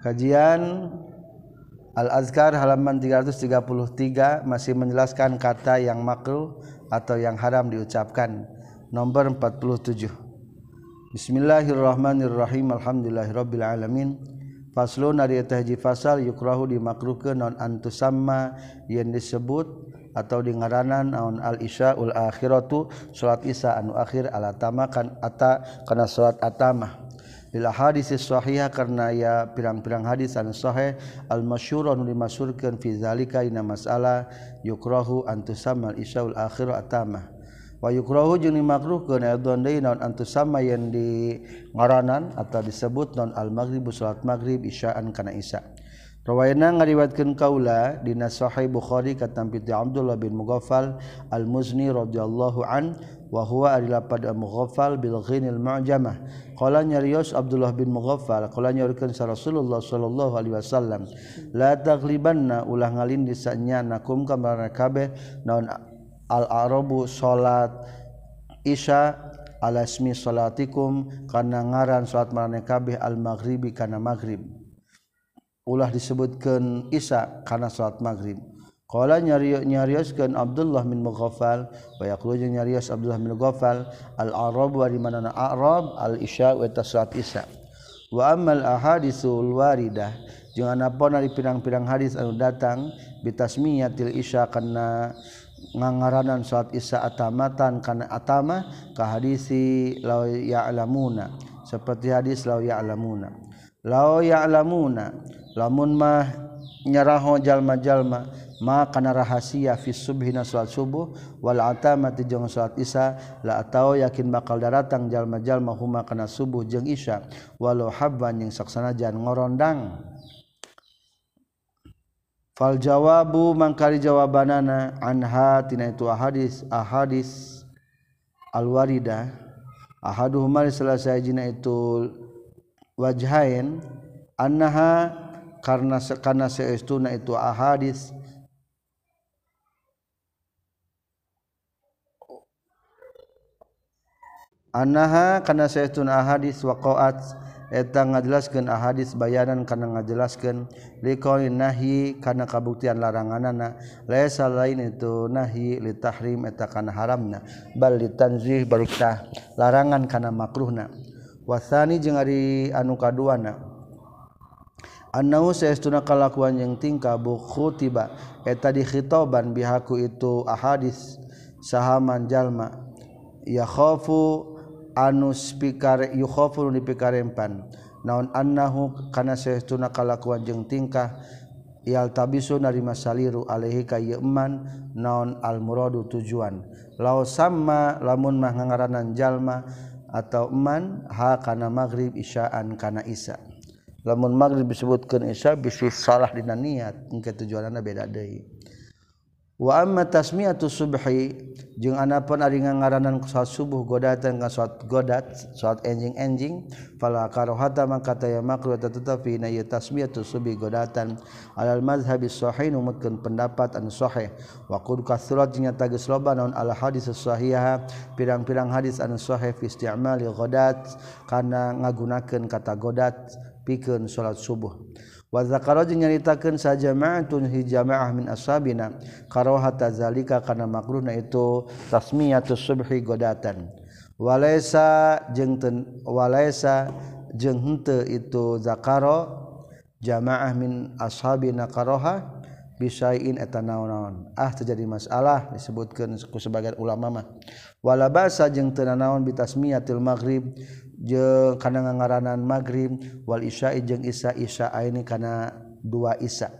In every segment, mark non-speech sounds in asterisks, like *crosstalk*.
Kajian Al-Azkar halaman 333 masih menjelaskan kata yang makruh atau yang haram diucapkan. Nomor 47. Bismillahirrahmanirrahim. Alhamdulillahirabbil alamin. Faslun ari eta hiji fasal yukrahu dimakruhkeun non antusamma yang disebut atau di ngaranan naon al isyaul akhiratu salat isya anu akhir ala tamakan ata kana salat atama Lila hadis sahihah karena ya pirang-pirang hadis anu sahih. Al masyhurun dimasyhurkeun fi zalika dina masalah yukrahu antusamal isyaul akhir atama wa yukrahu jeung dimakruhkeun adon deui naon antusamma yang di ngaranan atau disebut non al maghrib salat maghrib isyaan kana isya. Rawana ngariwatkeun kaula dina sahih Bukhari katampi Abdullah bin Mughaffal al-Muzni radhiyallahu an wa huwa adalah pada Mughaffal bil ghinil mu'jamah. Qala nyarios Abdullah bin Mughaffal qala nyarikeun sa Rasulullah sallallahu alaihi wasallam la taghlibanna ulah ngalin disanya nakum ka kabeh naon al-arabu salat isya ala ismi salatikum kana ngaran salat marane kabeh al-maghribi kana maghrib ulah disebutkan Isa karena salat maghrib Qala nyariyo nyarioskeun Abdullah bin Mughafal wa yaqulu jeung nyarios Abdullah bin Mughafal al arab wa dimanana arab al isya wa tasrat isya. Wa amal ahaditsul waridah jeung anapun ari pirang-pirang hadis anu datang bitasmiyatil isya kana ngangaranan salat isya atamatan kana atama ka hadisi la ya'lamuna seperti hadis la ya'lamuna la ya'lamuna lamun mah nyaraho jalma-jalma ma kana rahasia fi subhina salat subuh wal atamati jeung salat isya la atau yakin bakal daratang jalma-jalma huma kana subuh jeung isya walau habban yang saksana jan ngorondang. Fal jawabu mangkari jawabanana anha tina itu ahadis ahadis al warida ahaduhuma selesai jina itu wajhain annaha karena sekana seestuna itu ahadis anha kana sayaun ahadis waqaat eta ngajelaskeun ahadis bayanan kana ngajelaskeun liqaulin nahi kana kabuktian laranganana. Laisa lain itu nahi li tahrim eta kana haramna. Bal li tanzih barukah larangan kana makruhna. Wasani jeung ari anu kaduana. Annau saestuna kalakuan yang tingkah buku tiba eta dikhitoban bihaku itu ahadis sahaman jalma. Ya khafu anus pikar yukhofu dipikarempan naon annahu kana saestuna kalakuan jeung tingkah yal tabisu narima saliru alaihi ka yeman naon al muradu tujuan. Lao sama lamun mah ngangaranan jalma atau man ha kana maghrib isyaan kana isya lamun maghrib disebutkeun isya bisi salah dina niat engke tujuanna beda deui. wa amma tasmiyatu subhi jeung anapun ari ngaranan salat subuh godatan ka salat godat salat enjing-enjing fala karohata maka taya makruh tetapi na ya tasmiyatu subhi godatan alal mazhabi sahih numutkeun pendapat anu sahih. Wa qad kasurat jeung tagis loba naon al hadis sahihah pirang-pirang hadis anu sahih fi isti'mali godat kana ngagunakeun kata godat pikeun salat subuh. wazakaro nyaritakeun saja ma'atun hijamaah min ashabina. Karohata zalika kana makruhna itu tasmiyatus subhi godatan. Walaysa jeung walaisa walaysa jeung henteu itu zakaro jamaah min ashabina karoha bisain eta naon-naon. Ah terjadi masalah disebutkan ku sebagian ulama mah. Wala basa jeung teu naon bitasmiyatil maghrib. jeung kana ngaranan magrib wal isya jeung isya isya ini kana dua isya.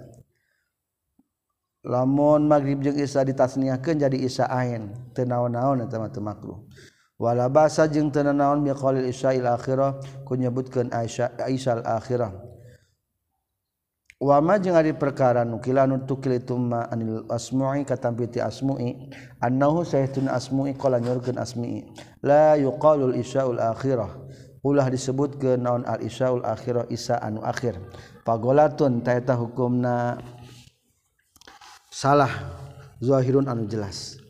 Lamun magrib jeung isya ditasniahkeun jadi isya ain teu naon-naon eta mah teu makruh. Wala basa jeung teu naon biqaulil isya il akhirah ku nyebutkeun aisyah aisyal akhirah wama jeung ari perkara nukila nu tukil itu ma anil asmu'i katampi ti asmu'i annahu sayyidun asmu'i qala nyurkeun asmi'i. La yuqalu al isyaul akhirah. Ulah disebut ke naon al isyaul akhirah isa anu akhir. Pagolatun ta eta hukumna salah zahirun anu jelas.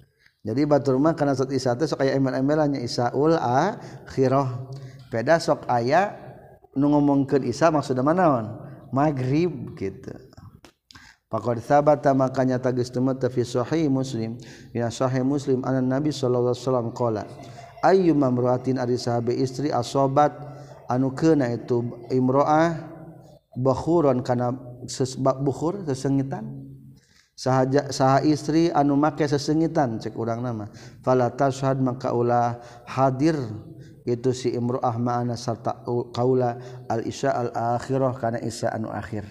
Jadi batur mah kana sat isa teh sok aya emel-emelannya isaul akhirah. Peda sok aya nu ngomongkeun isa maksudna manaon maghrib gitu. Pakar sahabat makanya tagis temu fi sahih Muslim. Ya sahih Muslim anan Nabi sallallahu alaihi wasallam qala ayyu mamra'atin ari sahabe istri asobat anu kena itu imro'ah bakhuron kana sesbab bukhur sesengitan. Sahaja saha istri anu make sesengitan cek urang nama. Fala tashhad maka ulah hadir itu si imro'ah ma'ana sarta kaula al isya al akhirah kana isya anu akhir.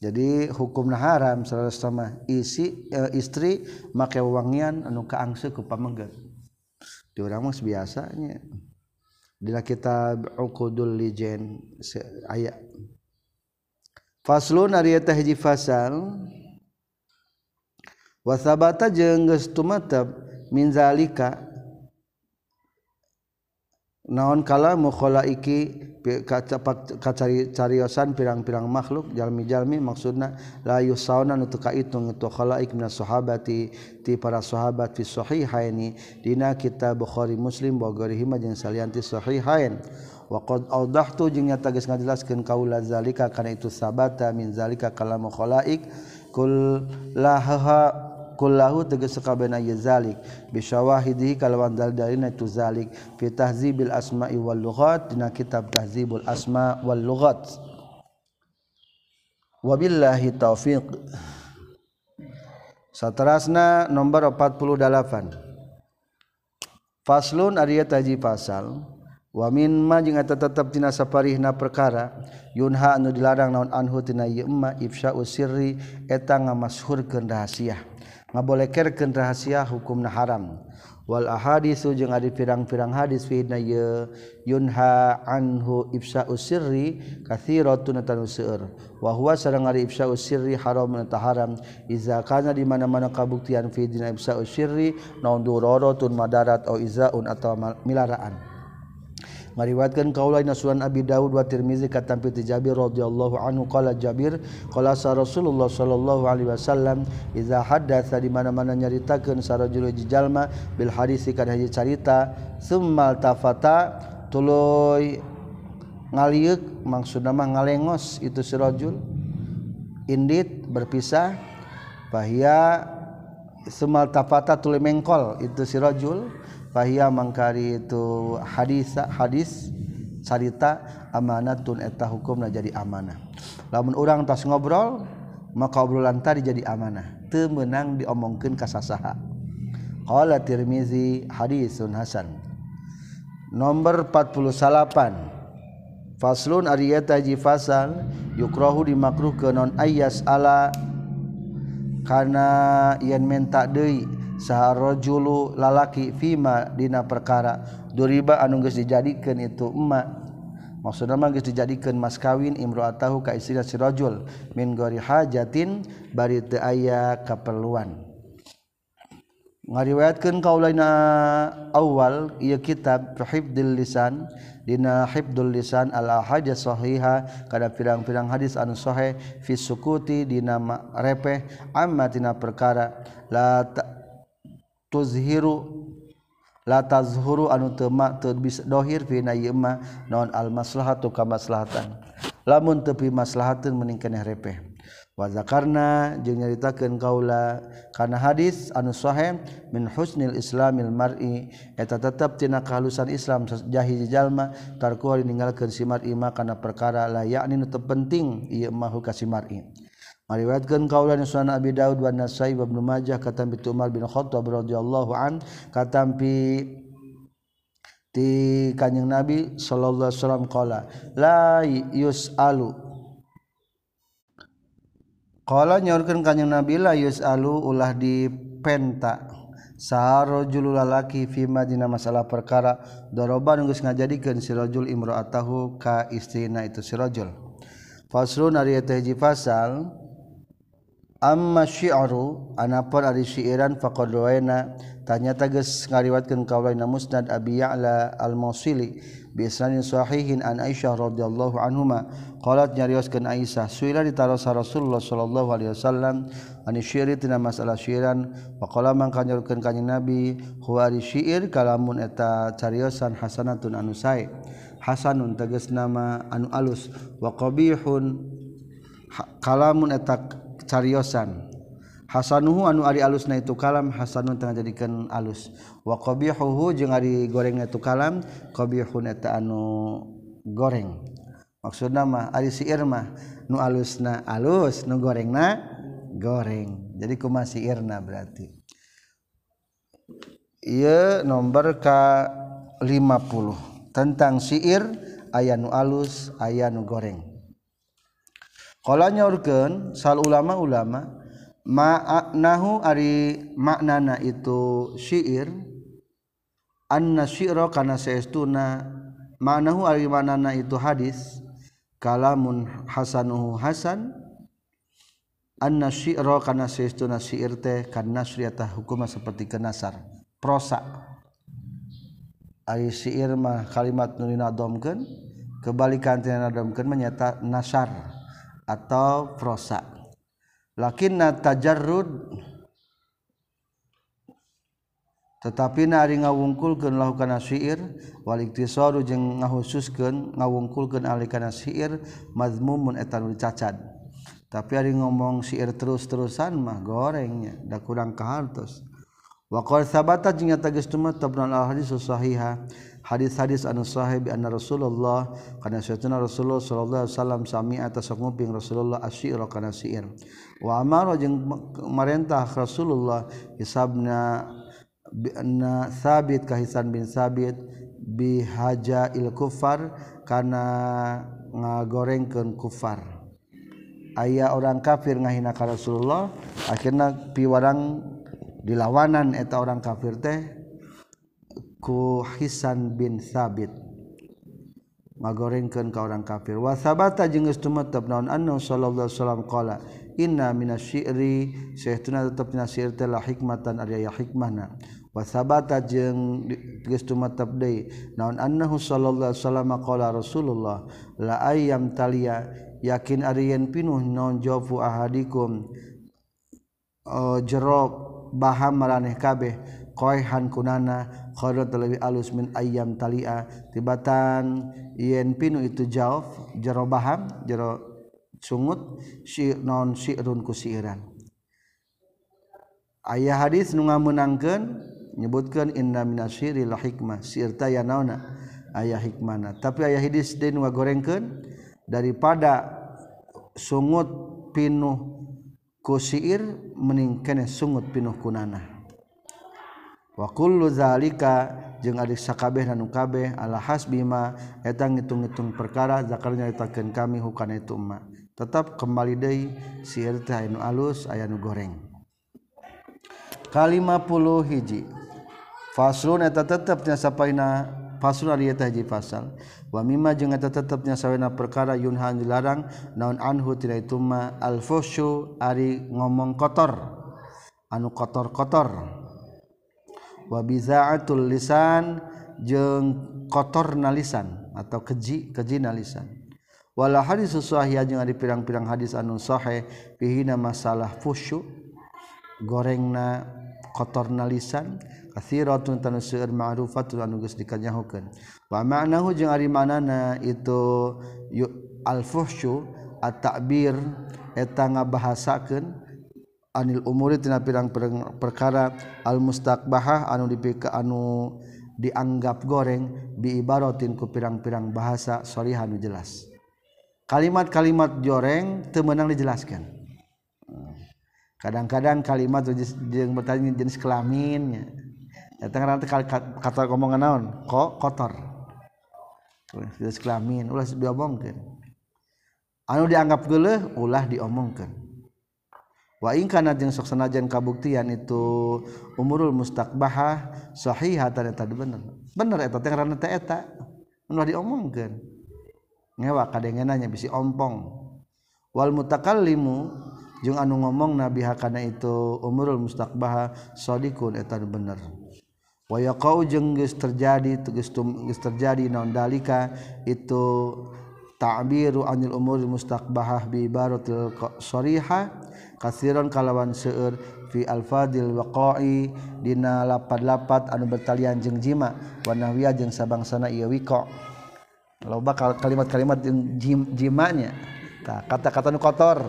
Jadi hukum nah haram sama isi e, istri make wangian anu kaangse ku pamengget di orang mas biasanya di kitab uqudul lijen ayat faslun ari eta hiji fasal wa sabata jeung geus tumatab min zalika naon kala mukhola iki cariosan pirang-pirang makhluk jalmi-jalmi maksudna la yusawna nu teu kaitung tu khalaik sahabati ti para sahabat fi sahihaini. Dina kitab Bukhari Muslim bogorihima jeung salianti sahihain. Wa qad awdahtu jeung nyata geus ngajelaskeun kaula zalika kana itu sabata min zalika kalamu khalaik kul lahaha kullahu tegas sakabehna ieu zalik. Bisyawahidihi kalawan dalilna itu zalik. Fi tahzibil asma'i wal lughat dina kitab tahzibul asma wal lughat. Wabillahi taufiq. Saterasna nomor 48 faslun ari taji pasal. Wa min ma jeung eta tetep tina saparihna perkara. Yunha anu dilarang naon anhu tina ieu emma ifsya'u sirri eta ngamashhurkeun ngabolehkerken rahasia hukum na haram. Wal ahadis jeung ari pirang-pirang hadis fina ye yunha anhu ibsa usirri kathiratun tanu seueur. Wa huwa sareng ari ibsa usirri haram na haram iza kana di mana-mana kabuktian fi dina ibsa usirri naun duroro tun madarat au izaun atawa milaraan. meriwatkan kaulah nasuan Abi Dawud wa Tirmizi katampi ti Jabir radhiyallahu anhu qala Jabir qala sa Rasulullah sallallahu alaihi wasallam iza haddatsa di mana-mana nyaritakeun sarajul jalma bil hadisi kana hiji carita summal tafata tuluy ngalieuk maksudna mah ngalengos itu si rajul indit berpisah bahia summal tafata tuluy mengkol itu si rajul fahia mangkari itu hadis hadis carita amanatun eta hukumna jadi amanah. Lamun orang tas ngobrol maka obrolan tadi jadi amanah. Teu meunang diomongkeun ka sasaha. Qala tirmizi hadisun hasan. Nomor 48 faslun ariyata eta ji fasal yukrahu dimakruh ke non ayas ala kana yen menta deui. saharrojulu lalaki fima Dina perkara. Duriba anu geus dijadikeun itu emak. Maksudna mah geus dijadikeun mas kawin imro'atahu ka istrina si rajul. Min gori hajatin bari teu aya kaperluan. Ngariwayatkeun kaulaina awal ieu kitab hifdzil lisan. Dina hifdzul lisan al hadis sahiha kada pirang-pirang hadis anu sahih fi sukuti dina repeh amma tina perkara. La ta tuzhiru la tazhuru anu teu teu bisa dohir fina ieu mah naon al maslahatu ka maslahatan. Lamun teu pi maslahateun mending keneh repeh. Wa zakarna jeung nyaritakeun kaula kana hadis anu sahih min husnil islamil mar'i eta tetep tina kahalusan Islam jahi jalma tarku ninggalkeun si mar'i mah kana perkara la yakni nu penting ieu mah ka si mar'i. meriwayatkan kaulan Sunan Abi Daud wa Nasai wa Ibnu Majah katam bi Umar bin Khattab radhiyallahu an katam bi ti kanjeng Nabi sallallahu alaihi wasallam qala la yusalu. Qala nyorkeun kanjeng Nabi la yusalu ulah dipenta saharajul lalaki fima dina masalah perkara doroban geus ngajadikeun si rajul imraatahu ka istrina itu si rajul. Faslun ari teh pasal amma syi'ru anapun ari syi'ran faqad ruwaina tanya geus ngariwatkeun kaulaina musnad abi ya'la al-mawsili bi isnadin sahihin an aisyah radhiyallahu anhuma. Qalat nyarioskeun aisyah suila ditarosa rasulullah sallallahu alaihi wasallam an syi'ri tina masalah syi'ran. Faqala man nyorkeun ka nabi huwa ari syi'ir kalamun eta cariosan hasanatun anu sae. Hasanun tegas nama anu alus wa qabihun kalamun etak cariyosan Hasanuhu anu ari alus na itu kalam Hasanun tengah jadikan alus. Wa qabihuhu jeung ari goreng itu kalam qabihun eta anu goreng. Maksudna mah ari siir mah nu alusna alus nu gorengna goreng. Jadi kumaha siirna berarti? Ieu nomor ka 50 tentang siir aya nu alus aya nu goreng. Kala nyorkeun sal ulama-ulama ma'nahu ari maknana itu syair anna syi'ra kana saestuna ma'nahu ari maknana itu hadis kalamun hasanuhu hasan anna syi'ra kana saestuna syair teh kana syriata hukuma seperti kenasar prosa. Ari syair mah kalimat nu dinadomkeun kebalikan tina nadomkeun menyata nasar. atau prosa. Lakinna tajarrud tetapi nari ngawungkulkeun lahu kana syair wal iktisaru jeung ngahususkeun ngawungkulkeun ali kana syair mazmumun eta nu cacad tapi ari ngomong syair terus-terusan mah gorengnya da kurang kahartos. Wa qad sabata jeung nyata geus tabnal al hadis sahiha. hadis-hadis anu sahih bi anna Rasulullah kana sayyidina Rasulullah sallallahu alaihi wasallam sami atas nguping Rasulullah asyira kana syair wa amara jeung marentah Rasulullah hisabna bi anna sabit kahisan bin sabit bi haja il kufar kana ngagorengkeun kufar. Aya orang kafir ngahina ka Rasulullah akhirna piwarang dilawanan eta orang kafir teh ku Hisan bin Sabit ngagorengkeun ka orang kafir. Wa sabata jeung geus tumetep naon annahu sallallahu alaihi wasallam qala inna minasyi'ri saytuna tetep dina syair teh la hikmatan ari aya hikmahna. Wa sabata jeung geus tumetep deui naon annahu sallallahu alaihi wasallam qala rasulullah la ayyam talia yakin ari yen pinuh naon jawabu ahadikum oh, uh, jero baham maraneh kabeh qaihan kunana Qadrat lebih alus min ayam talia. Tibatan yen pinu itu jawab jero baham jero sungut si non si'run ku siiran ayah hadis nu ngameunangkeun nyebutkeun inna minasyiri la hikmah. Siir ya naona ayah hikmana tapi ayah hadis deui nu gorengkeun daripada sungut pinuh ku siir mending sungut pinuh kunana wakulluzalika jeung adik sakabeh nanu kabeh ala hasbima eta ngitung-ngitung perkara zakarnya nyaritakeun kami hukana itu ma. Tetap kembali deui si alus aya nu goreng. Kalima puluh hiji. Faslun eta tetep nya sapaina faslun ari eta hiji pasal wa mimma jeung eta tetep nya sawena perkara yunha dilarang naon anhu tina itu ma al ari ngomong kotor. Anu kotor-kotor. wabizaatul lisan jeung kotor nalisan atau keji keji nalisan wala hadis sahih jeung ada pirang-pirang hadis anu sahih pihina masalah fusyu gorengna kotor nalisan kathiratun tanu seueur ma'rufatun anu geus dikanyahokeun wa ma'nahu jeung ari manana itu al fuhsyu at-ta'bir eta ngabahasakeun anil umuritina pirang-pirang perkara al mustaqbahah anu dipika anu dianggap goreng biibarotin ku pirang-pirang bahasa sorihanu jelas. Kalimat-kalimat joreng temenang dijelaskan kadang-kadang kalimat yang bertanya jenis kelaminnya datang nanti kata ngomongan naon? Kok kotor. Jenis kelamin ulah diomongkan anu dianggap geuleuh ulah diomongkan ingkana jeung sok sanajan kabuktian itu umurul mustaqbahah sahihatan eta bener. Bener eta teh ngaranna teh eta. Anu diomongkeun. Ngewa kadengenanya bisi ompong. Wal mutakallimu jeung anu ngomong nabi hakana itu umurul mustaqbahah sadiqun eta bener. Wa yaqau jeung geus terjadi geus geus terjadi naon dalika itu ta'biru anil umuril mustaqbahah bi ibaratil sarihah kasiron kalawan seueur fi alfadil waqai dina lapat-lapat anu bertalian jeung jima wanahwiya jeung sabangsana ieu wiqa loba kalimat-kalimat jeung jimanya. Ta kata-kata nu kotor.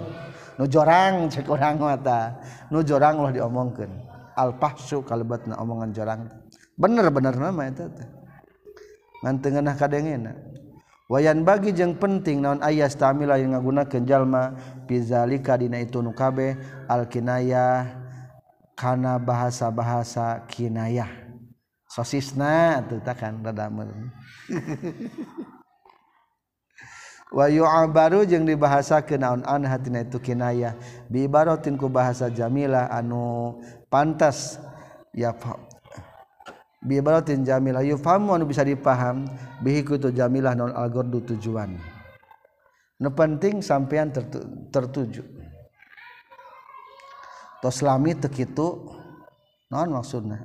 Nu jorang cek urang mata nu jorang lah diomongkeun. Alfahsu fahsyu omongan jorang. Bener-bener nama eta teh ngan teu ngeunah kadengena. wayan bagi jeung penting naon ayas tamila yang ngagunakeun jalma pizalika dina itu nu kabeh alkinayah kana bahasa-bahasa kinayah. Sosisna teu takan rada meureun. *laughs* Wa yu'abaru jeung dibahasakeun naon an hatina itu kinayah. Bi ibaratin ku bahasa jamilah anu pantas ya bi ibaratin jamilah yufahamu anu bisa dipaham bihi kutu jamilah non algordu tujuan. Nu penting sampean tertu, tertuju. Tos lami teu kitu naon maksudna?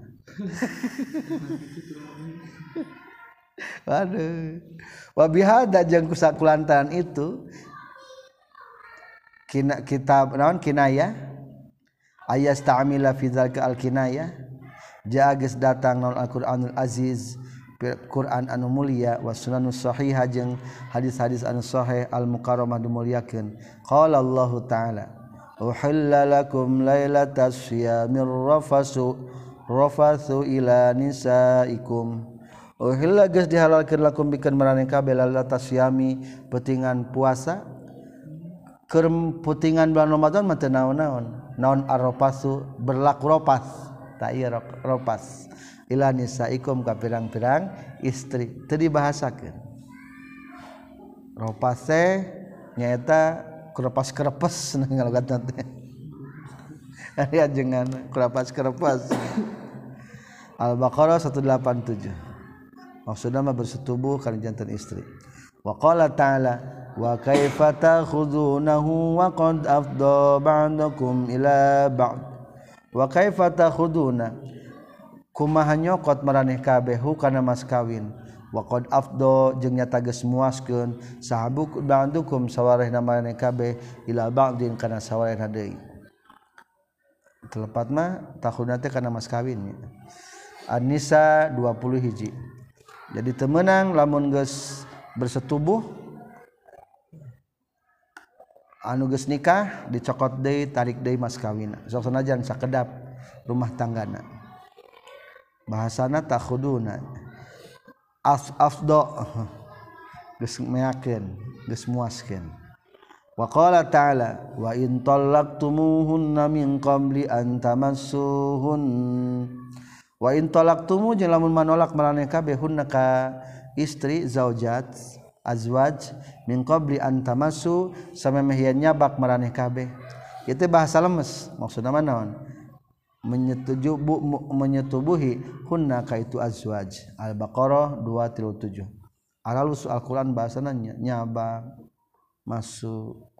Waduh. Wabihada jeung kusakulantaran itu kina kitab naon kinaya ayas ta'amila fi dzalika al kinaya jages datang non Alquranul Aziz Quran anu Mulia wasunanushohiha jeung hadis-hadis anusheh al-muqaromah dimuliakeun. Qala Allah ta'ala uhilla lakum lailatas siyamir rafasu rafasu ila nisaikum. Uhilla geus dihalalkeun lakum bikeun maraneh kabeh lailatas siyami petingan puasa keur putingan bulan Ramadan mah teu naon-naon. Naon arrofasu berlaku ropas tak iya ropas. Ila nisaikum ka pirang-pirang istri. Teu dibahasakeun. Ropas teh nyaeta kerepas kerepes *laughs* ngalogatna teh. Aya jangan kerepas kerepes Al-Baqarah 187 maksudnya mah bersetubuh kana jantan istri. Wa qala ta'ala wa kaifa ta'khudunahu wa qad afdha ba'dakum ila ba'd? wa kaifa takhuduna? Kumaha nyokot maraneh kabeh kana mas kawin? Wa qad afdo jeung nyata geus muaskeun sahabuk ba'dukum sawarehna maraneh kabeh ila ba'din kana sawarehna deui. Telepat mah takhuduna teh kana mas kawin. An-Nisa 20 hiji. Jadi temenang lamun geus bersetubuh anuges nikah dicokot deui tarik deui mas kawina soksanajan sakedap rumah tanggana. Bahasana takuduna as afdo. *laughs* Geus meyakeun geus muaskeun. Wa qala ta'ala wa in talaqtumuhunna min qabli an tamassuhun. Wa in talaqtumu jeung lamun manolak maraneh kabeh hunna ka istri zaujat. Azwaj min qabli an tamassu samemeh nyabak maraneh kabeh. Itu bahasa lemes. Maksudna naon menyetuju bu, menyetubuhi hunna ka itu azwaj. Al-baqarah 237 alalus al-Quran bahasana nyabak masuk.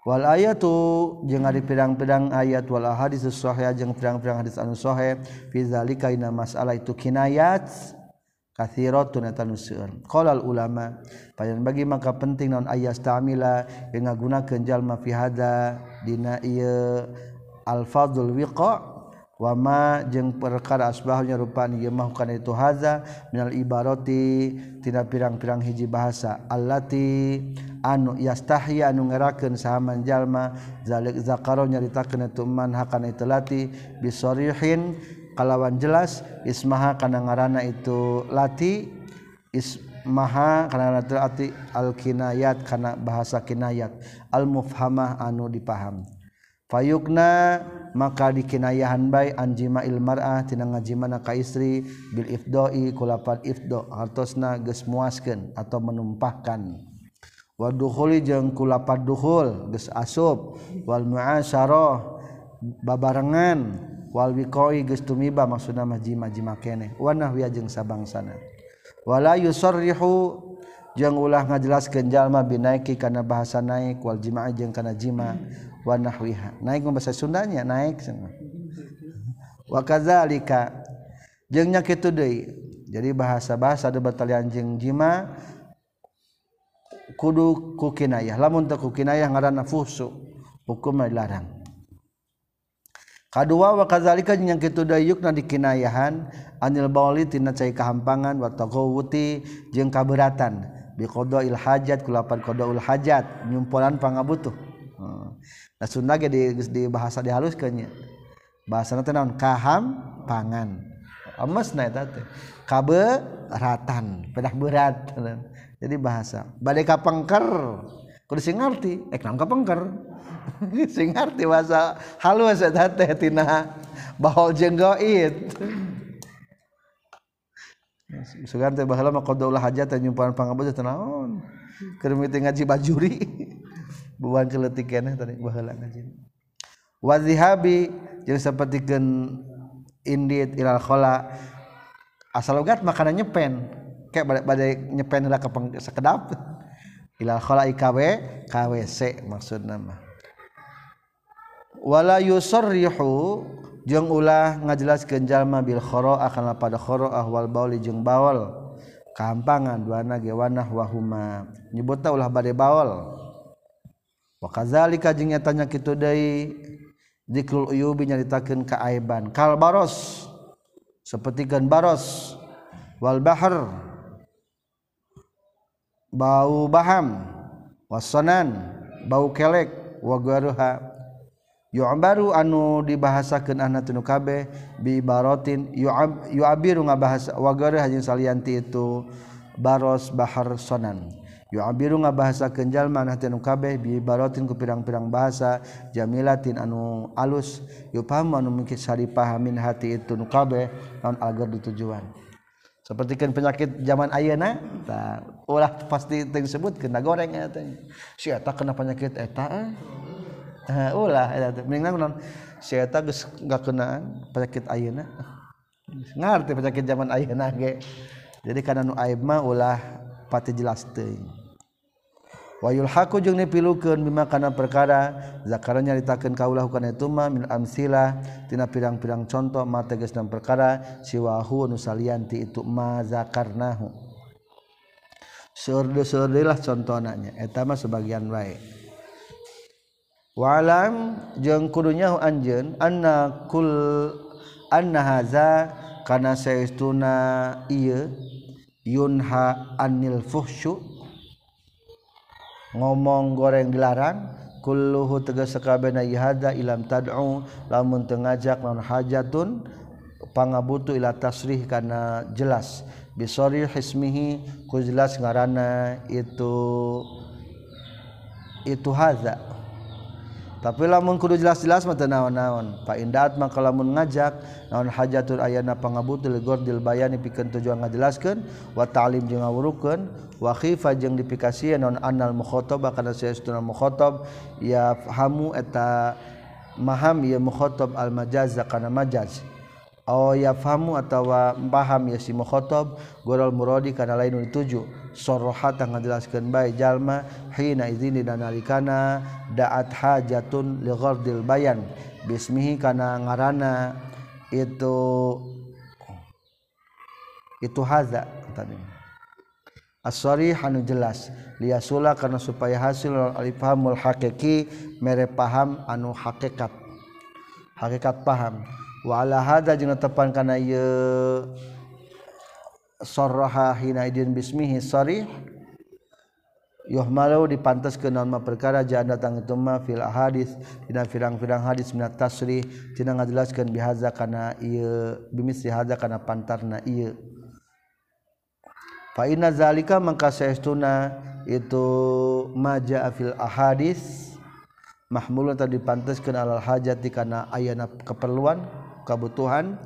Wal aya tuh je nga di pedang-pedang ayatwala hadis sesuaijeng pedang-pedang hadits anu sohe fizalika masalah itu kinayat Kathirtunun ulama payan bagi maka penting non ayas tamila yang ngaguna kenjal mafihada dina iya al-fadul wiqa wama jeung perkara asbahnya rupani ieu mah kana itu haza minal ibarati tina pirang-pirang hiji bahasa allati anu yastahya anu ngerakeun sahaman jalma zalik zakaro nyaritakeun itu man hakana itu lati bisorihin kalawan jelas ismaha kana ngaranna itu lati ismaha kana lati al kinayat kana bahasa kinayat al mufhamah anu dipaham. Fayukna maka dikinayahan baik anjima ilmar'ah tina ngajimana ka istri bil ifdoi kulapan ifdo hartosna geus muaskeun atau menumpahkan. Wadukhuli jeung kulapan dukhul geus asup wal muasyarah babarengan. Wal wiqoi geus tumiba maksudna mah jima-jima keneh wa nahwiya jeung sabangsana. Wala yusarrihu jeung ulah ngajelaskeun jalma binaiki kana bahasa naik wal jima'a jeung kana jima' Wanahwiha naik bahasa Sundanya naik wakazalika jengnya gitu deh jadi bahasa-bahasa ada batalian jeng jima kudu kukinayah lamun teu kukinayah ngaranna fusu hukum dilarang Kadua wa kadzalika jeung kitu dayukna dikinayahan anil bauli tina cai kahampangan wa taghawuti jeung kaberatan bi qadail hajat kulapan qadaul hajat nyumpolan pangabutuh. Hmm. Nah sunnah ge di, di bahasa dihaluskeun nya. Bahasana teh naon? Kahampangan. Amesna eta teh. Kaberatan, pedah berat. *laughs* Jadi bahasa. Bade kapengker. Kudu sing ngarti, ek naon kapengker. *laughs* sing arti bahasa halus eta teh tina. Bahol jenggoit. Sugan teh baheula mah qadaullah hajat nyumpahan pangabudu teh naon? Keur miti ngaji bajuri. *laughs* Buan celetik keneh tadi baheula ngaji. Wa zihabi jeung sapertikeun indit ilal khala. Asal logat makanan nyepen. Kayak badai, badai nyepen lah ke sekedap. Ilal khala ikaw kwc maksud nama wala yusarrihu jeung ulah ngajelaskeun jalma bil khara akan pada khara ahwal bauli jeung bawal kampangan duana ge wanah wahuma. Nyebutna ulah bade bawal wa kadzalika jeung nyatanya kitu deui zikrul uyubi nyaritakeun kaaiban. Kal baros sapertikeun baros. Wal bahr bau baham. Wasanan bau kelek. Wa garuha baru anu dibahasakan anak tunukabeh bibarotin yuabiru ngabahasa wagare hajin salianti itu baros bahar sonan. Yuabiru ngabahasa kenjal manah tunukabeh bibarotin ku pirang-pirang bahasa jamilatin anu alus. Yupaham anu mungkin sari pahamin hati itu nukabeh non agar ditujuan seperti kan penyakit zaman ayana tak ulah pasti tersebut kena goreng eta. Si eta kena penyakit eta eh. *laughs* kenaan penyakit ayeuna. Ngerti penyakit zaman ayeuna ge. Jadi karena nu aib mah ulah pati jelas teuing wayul haku jeung dipilukeun bima kana perkara zakara nyaritakeun kaulah kana itu mah min amsila tina pirang-pirang contoh ma dan perkara siwahu nu salian itu ma zakarnahu. Surdu-surdilah contohnya, etama sebagian baik. Walam jeung kudunya anjeun annakul anna haza kana saestuna ieu yunha anil fuhsyu ngomong goreng dilarang kulluhu tegas sakabehna ihada ilam tad'u lamun teu ngajak naon hajatun pangabutu ila tasrih kana jelas. Bisori hismihi ku jelas ngaranna itu itu haza tapi lamun kudu jelas-jelas mata naon-naon. Pak Indat maka lamun ngajak naon hajatur ayana pangabutul gordil bayani pikeun tujuan ngajelaskeun wa ta'lim jeung ngawurukeun wa khifa jeung dipikasieun naon anal mukhatab kana saestuna mukhatab ya hamu eta maham ya mukhatab al majaz kana majaz. Oh ya famu atau paham ya si mukhatab goral muradi kana lain dituju. sorohata ngajelaskan baik jalma hina izin dinalikana daat hajatun li ghardil bayan bismihi kana ngarana itu itu haza tadi asari hanu jelas liasula karena supaya hasil alifhamul hakiki mere paham anu hakikat. Hakikat paham. Wa ala hada jeung tepan kana ieu sorroha hina idin bismihi sorry yuhmalu dipantas ke nama perkara jangan datang itu ma fil hadis tina firang-firang hadis minat tasri tina ngajelaskeun bihaza kana ieu bimisri hadza kana pantarna ieu fa inna zalika mangka saestuna itu maja fil ahadis mahmulun tadi dipantaskeun alal hajati kana ayana keperluan kebutuhan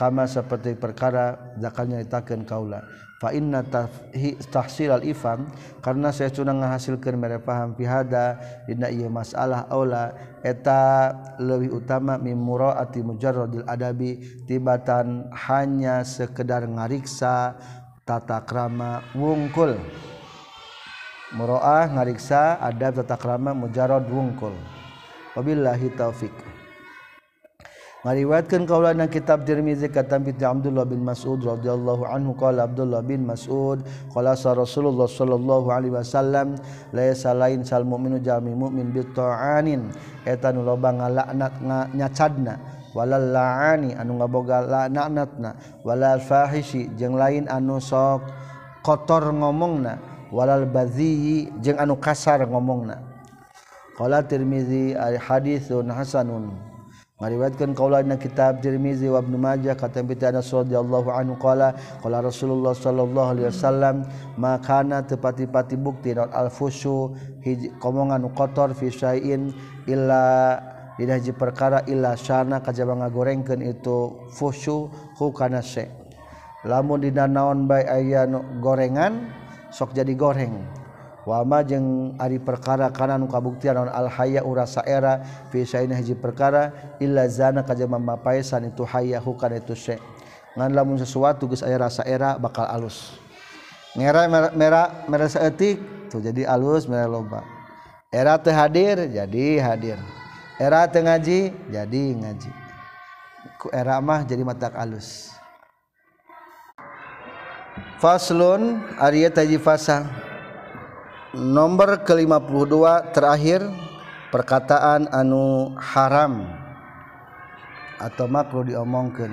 kama seperti perkara zakalnya ditakeun kaula. Fa inna tahsil al ifam karena saya cuna ngahasilkeun mere paham fi hada dina ieu masalah aula eta leuwih utama min muraati mujarradil adabi tibatan hanya sekedar ngariksa tata krama wungkul. Muraah ngariksa adab tata krama mujarrad wungkul. Wabillahi taufik Ngariwayatkan kaulana kitab Tirmizi kata Binti Abdullah bin Mas'ud radhiyallahu anhu qala Abdullah bin Mas'ud qala sa Rasulullah sallallahu alaihi wasallam laisa lain sal mu'minu jami mu'min bi ta'anin. Eta nu loba ngalaknat nyacadna. Walal la'ani anu ngaboga laknatna walal fahishi jeung lain anu sok kotor ngomongna. Walal badhi jeung anu kasar ngomongna. Qala Tirmizi haditsun hasanun. Ngariwayatkan kaulana kitab Tirmizi wa Ibnu Majah kata Ibnu Anas radhiyallahu anhu qala qala Rasulullah sallallahu alaihi wasallam makana tepati-pati bukti non al fusyu komongan kotor fi syai'in illa dina hiji perkara illa syana kajaba ngagorengkeun itu fusyu hu kana se lamun dina naon bae aya gorengan sok jadi goreng. Wama jeung ari perkara kana nu kabuktian naon al haya urasa era fi syaina hiji perkara illa zana ka jelema mapaesan itu haya hukana itu sy ngan lamun sesuatu geus aya rasa era bakal alus. Ngera merah merah saeutik tuh jadi alus merah loba. Era teu hadir jadi hadir. Era teu ngaji jadi ngaji. Ku era mah jadi matak alus. Faslun ari taji fasa nomor ke-52 terakhir perkataan anu haram atau makruh diomongkan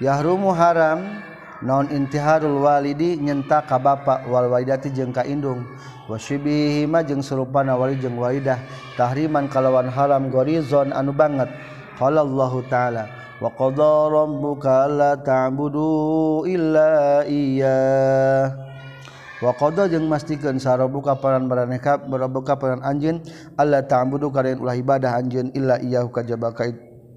yahrumu haram non intiharul walidi nyenta ka bapa wal walidati jeung ka indung. Wasyibihi ma jeung surupana wali jeung walidah. Tahriman kalawan haram gorizon anu banget. Qala Allahu taala wa qadara rabbuka alla ta'budu illa iyyah waqada jeung mastikeun sarobu kaparan maraneh ka barabu anjeun Allah ta'budu kalian ulah ibadah anjeun illa iyyahu kajabaka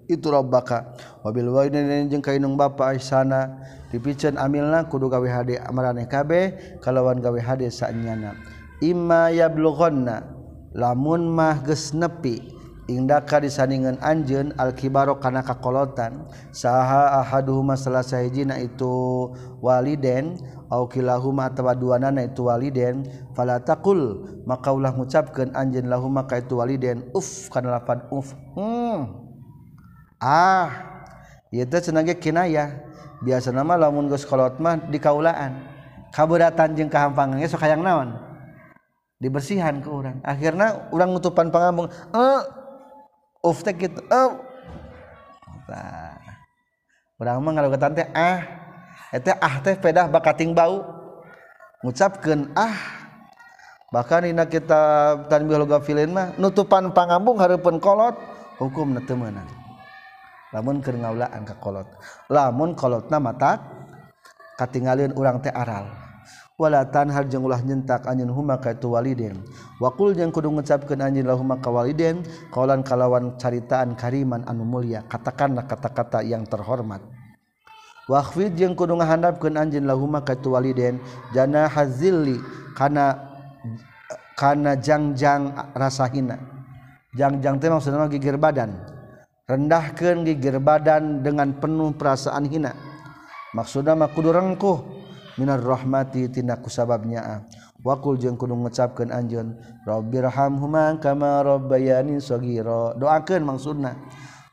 itu rabbaka. Wabil walidain jeung ka indung bapa ihsana dipiceun amilna kudu gawe hade maraneh kabeh kalawan gawe hade saenyana imma yablughanna lamun mah geus nepi indaka disaningan anjen alkibaro kana kakolotan saha ahaduhuma salah sahijina itu waliden aukilahuma tawaduanana itu waliden. Fala maka ulah ngucapkeun anjeun lahuma ka itu waliden. Uf kana lapan uf. Hmm. ah ieu teh cenah biasa nama lamun geus kolot mah di kaulaan kabeuratan jeung kahampangan sok hayang naon? Dibersihan ke urang. Akhirna urang nutupan pangambung eh. Uf teh kitu eh. nah. urang mah ngalogetan tante ah. eta ah teh pedah bakating bau. Ngucapkeun ah. Bahkan dina tanbih tanbihul filin mah nutupan pangambung hareupeun kolot hukumna teu meunang lamun keur ngaulaan ka kolot. Lamun kolotna mata katingalieun urang teh aral. Wala tanhar jeung ulah nyentak anjeun huma ka itu waliden waqul jeung kudu ngucapkeun anjeun lahuma ka waliden qalan kalawan caritaan kariman anu mulia katakanlah kata-kata yang terhormat. Wahfi jeung kudu ngahandapkeun anjeun lahuma ka tu waliden jana hazilli kana kana jangjang rasa hina. Jangjang teh maksudna gigir badan. Rendahkeun gigir badan dengan penuh perasaan hina. Maksudna mah kudu rengkuh minar rahmati tina kusababnya. Wakul jeung kudu ngucapkeun anjeun Rabbirhamhuma kama rabbayani shaghira. Doakeun maksudna.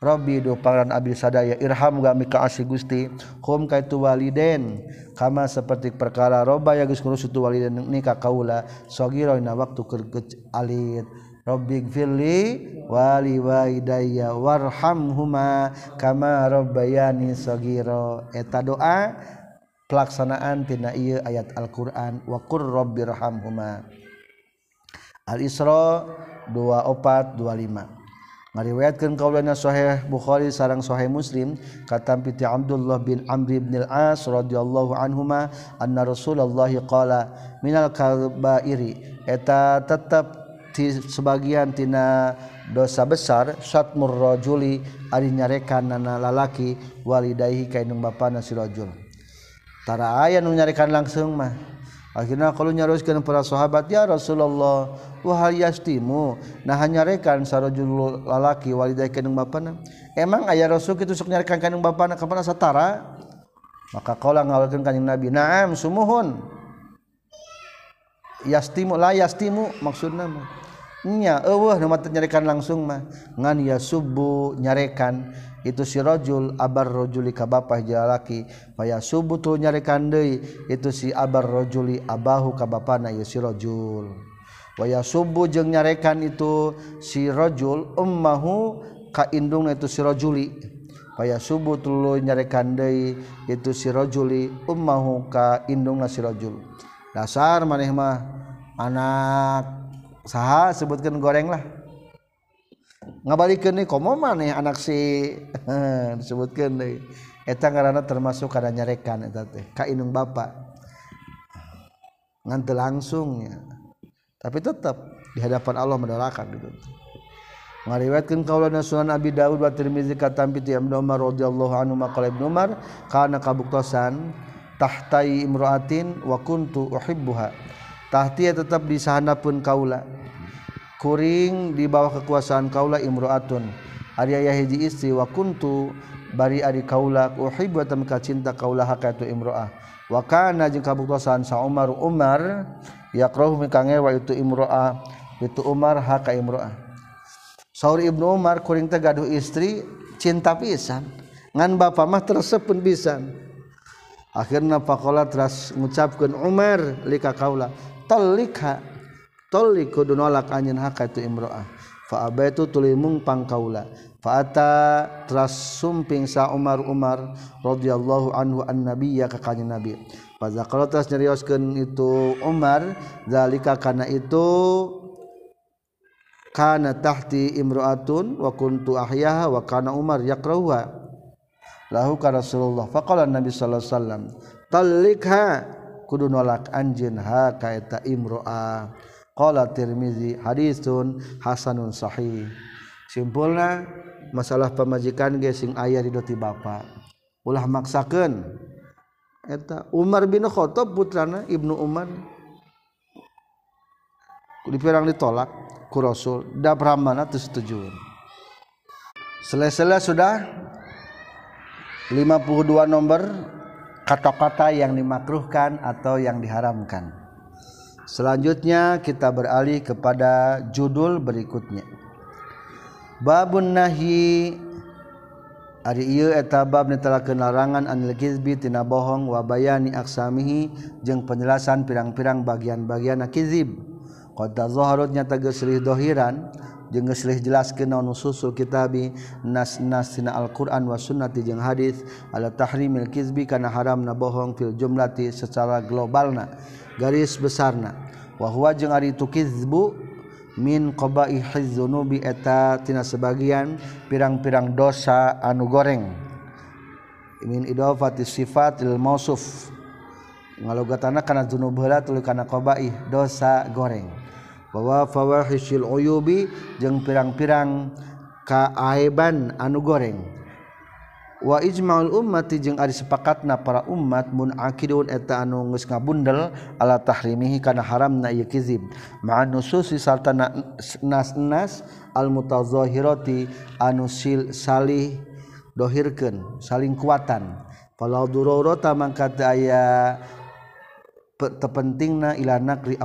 Robbi do pangaran abi sadaya irham kami ka asih Gusti. Hum ka itu waliden. Kama seperti perkara roba ya geus ngurus itu waliden ni ka kaula. Sagira na waktu keur alit Rabbi gfirli wali walidayya warhamhuma. Kama rabbayani sagira eta doa pelaksanaan tina ieu ayat Al-Qur'an. Wa qur rabbirhamhuma Al-Isra 2425 ngariwayatkeun kaulana sahih Bukhari sarang sahih Muslim kata piti Abdullah bin Amr bin Al-As radhiyallahu anhuma anna Rasulullah qala minal kabairi eta tetap ti sebagian tina dosa besar satmur rajuli ari nyarekan nana lalaki walidaihi kainung bapana si rajul. Tara aya nu nyarekan langsung mah. akhirnya kalau nyaruskan para sahabat ya Rasulullah wahal yastimu nah hanya rekan sarojul lalaki walidah kandung bapana emang ayah Rasul itu sok nyarekan kandung bapana kapan satara maka kala ngawalkan kanjeng Nabi. Naam sumuhun. Yastimu la yastimu maksudna mah nya eueuh nu nyarekan langsung mah. Ngan ya subuh nyarekan. itu si rajul abar rajuli ka bapa jalaki paya subutul nyarekan deui itu si abar rajuli abahu ka bapana ieu sirojul waya subuh jeung nyarekan itu si rajul ummahu ka indung itu sirojuli paya subuh tuluy nyarekan deui itu si rajuli ummahu ka indungna sirojul dasar maneh mah anak saha sebutkan goreng lah. ngabalik nih komo maneh anak si? *laughs* Disebutkan deh eta karena termasuk kana nyarekan eta teh. Ka inung bapa bapak langsung langsungnya tapi tetap di hadapan Allah mendolakan gitu. Ngariwayatkeun kaulana sunan Abi Dawud wa Tirmizi katampi ti Ibnu Umar radhiyallahu anhu maqala Ibnu Umar kana kabuktosan tahtai imraatin wa kuntu uhibbuha. Tahti tetap di pun kaula. kuring di bawah kekuasaan kaula imroatun. Aryaya hiji istri wakuntu bari ari kaula uhibbu tamka cinta kaula hakatu imroah. Wa kana jeung kabuktosan sa Umar Umar yaqrahu mikange wa itu imroah itu Umar haka imroah. Saur Ibnu Umar kuring teh gaduh istri cinta pisan. Ngan bapa mah tersepen pisan. Akhirna faqala teras ngucapkeun Umar lika kaula talikha tolik kudu nolak anjeun haka itu imro'ah. Fa itu tulimung pangkaula. Fa'ata teras sumping sa Umar Umar radhiyallahu anhu an nabiyya ka kanjeng nabi. Fa zakara teras nyarioskeun itu Umar zalika kana itu kana tahti imra'atun wa kuntu ahyaha wa kana Umar yakrahuha. Lahu ka Rasulullah. Faqala Nabi sallallahu alaihi wasallam talikha kudu nolak anjeun ha ka eta imra'a qala Tirmizi hadisun hasanun sahih. Simpulna masalah pamajikan ge sing aya di doti bapa. Ulah maksakeun. Eta Umar bin Khattab putrana Ibnu Umar. Dipirang ditolak ku Rasul. Da Brahmana teu setuju selesai sudah 52 nomor kata-kata yang dimakruhkan atau yang diharamkan Selanjutnya kita beralih kepada judul berikutnya. Babun nahi ari ieu eta bab netelakeun larangan anil kizbi tina bohong wa bayani aksamihi jeung penjelasan pirang-pirang bagian-bagian kizib. Qad tazaharut nyata geus dohiran jeung geus jelaskeun naon usul kitabi nas-nas tina Al-Qur'an wa sunnati jeung hadis ala tahrimil kizbi kana haramna bohong fil jumlati secara globalna. garis besarna wahwa jeung ari itu kizbu min qobaihiz zunubi eta tina sebagian pirang-pirang dosa anu goreng. Min idofati sifatil mausuf ngalogatana kana dzunub heula tuluy kana qabaih dosa goreng. Bahwa fawahisil uyubi jeung pirang-pirang kaaiban anu goreng. wa ijmaul ummati jeung ari sepakatna para umat mun akidun eta anu geus ngabundel ala tahrimihi kana haramna ieu kizib. Ma'an nususi sarta nas-nas al mutazahirati anu sil salih dohirkeun saling kuatan. Falau dururata mangka aya tepentingna ila nakri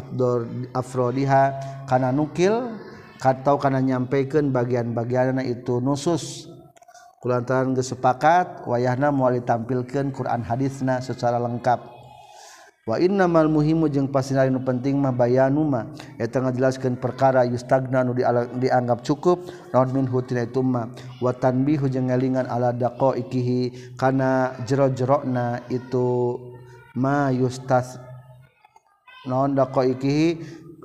afrodiha kana nukil atau kana nyampaikan bagian-bagian itu nusus. kulantaran gesepakat wayahna mual ditampilkan Quran hadisna secara lengkap. Wa innamal muhimu jeung pasinari nu penting mah bayanuma eta ngajelaskeun perkara yustagna nu dianggap cukup naon min hutina itu mah. Wa tanbihu jeung ngelingan ala daqaiqihi kana jero-jerona itu ma yustas naon daqo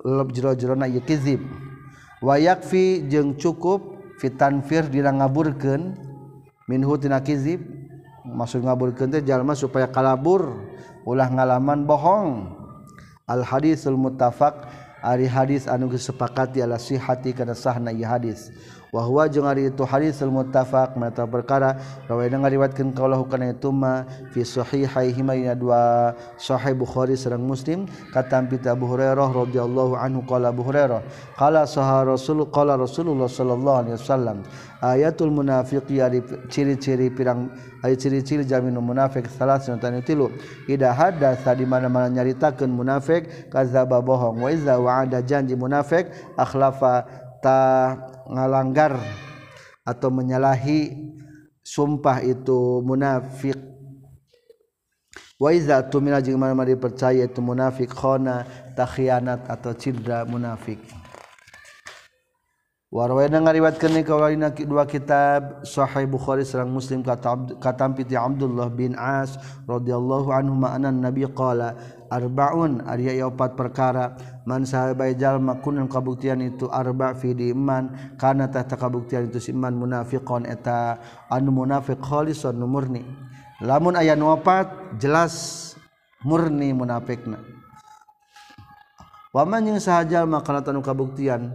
leb jero-jerona ieu kizib. Wa yakfi jeung cukup fitanfir dina ngaburkeun minhutinakizib maksud ngabur kente jalma supaya kalabur. Ulah ngalaman bohong. Al hadisul muttafaq. Ari hadis anu disepakati ala sihati kana sahna ieu hadis. Wa huwa jeung ari itu hadis al muttafaq mata perkara rawaina ngariwatkeun kaulahu kana itu ma fi sahihaihi ma dua sahih bukhari sareng muslim katampi Abu Hurairah radhiyallahu anhu qala Abu Hurairah qala sahha rasul qala Rasulullah sallallahu alaihi wasallam ayatul munafiqi ari ciri-ciri pirang ari ciri-ciri jamin munafik salah sunatan tilu ida hadatsa di mana-mana nyaritakeun munafik kadzaba bohong wa iza wa'ada janji munafik akhlafa ta ngalanggar atau menyalahi sumpah itu munafik. Wa iza tumina jeung mana dipercaya itu munafik khona takhianat atau cidra munafik Warwayna ngariwatkeun kaulina dua kitab Sahih Bukhari sareng Muslim kata katampi ti Abdullah bin As radhiyallahu anhu ma'anan Nabi qala arbaun ari opat perkara man sahabai jalma kunun kabuktian itu arba fi di iman kana tahta kabuktian itu iman munafiqon eta anu munafiq khalisun murni. Lamun aya nu opat jelas murni munafikna waman jeung sahajal maka tanu kabuktian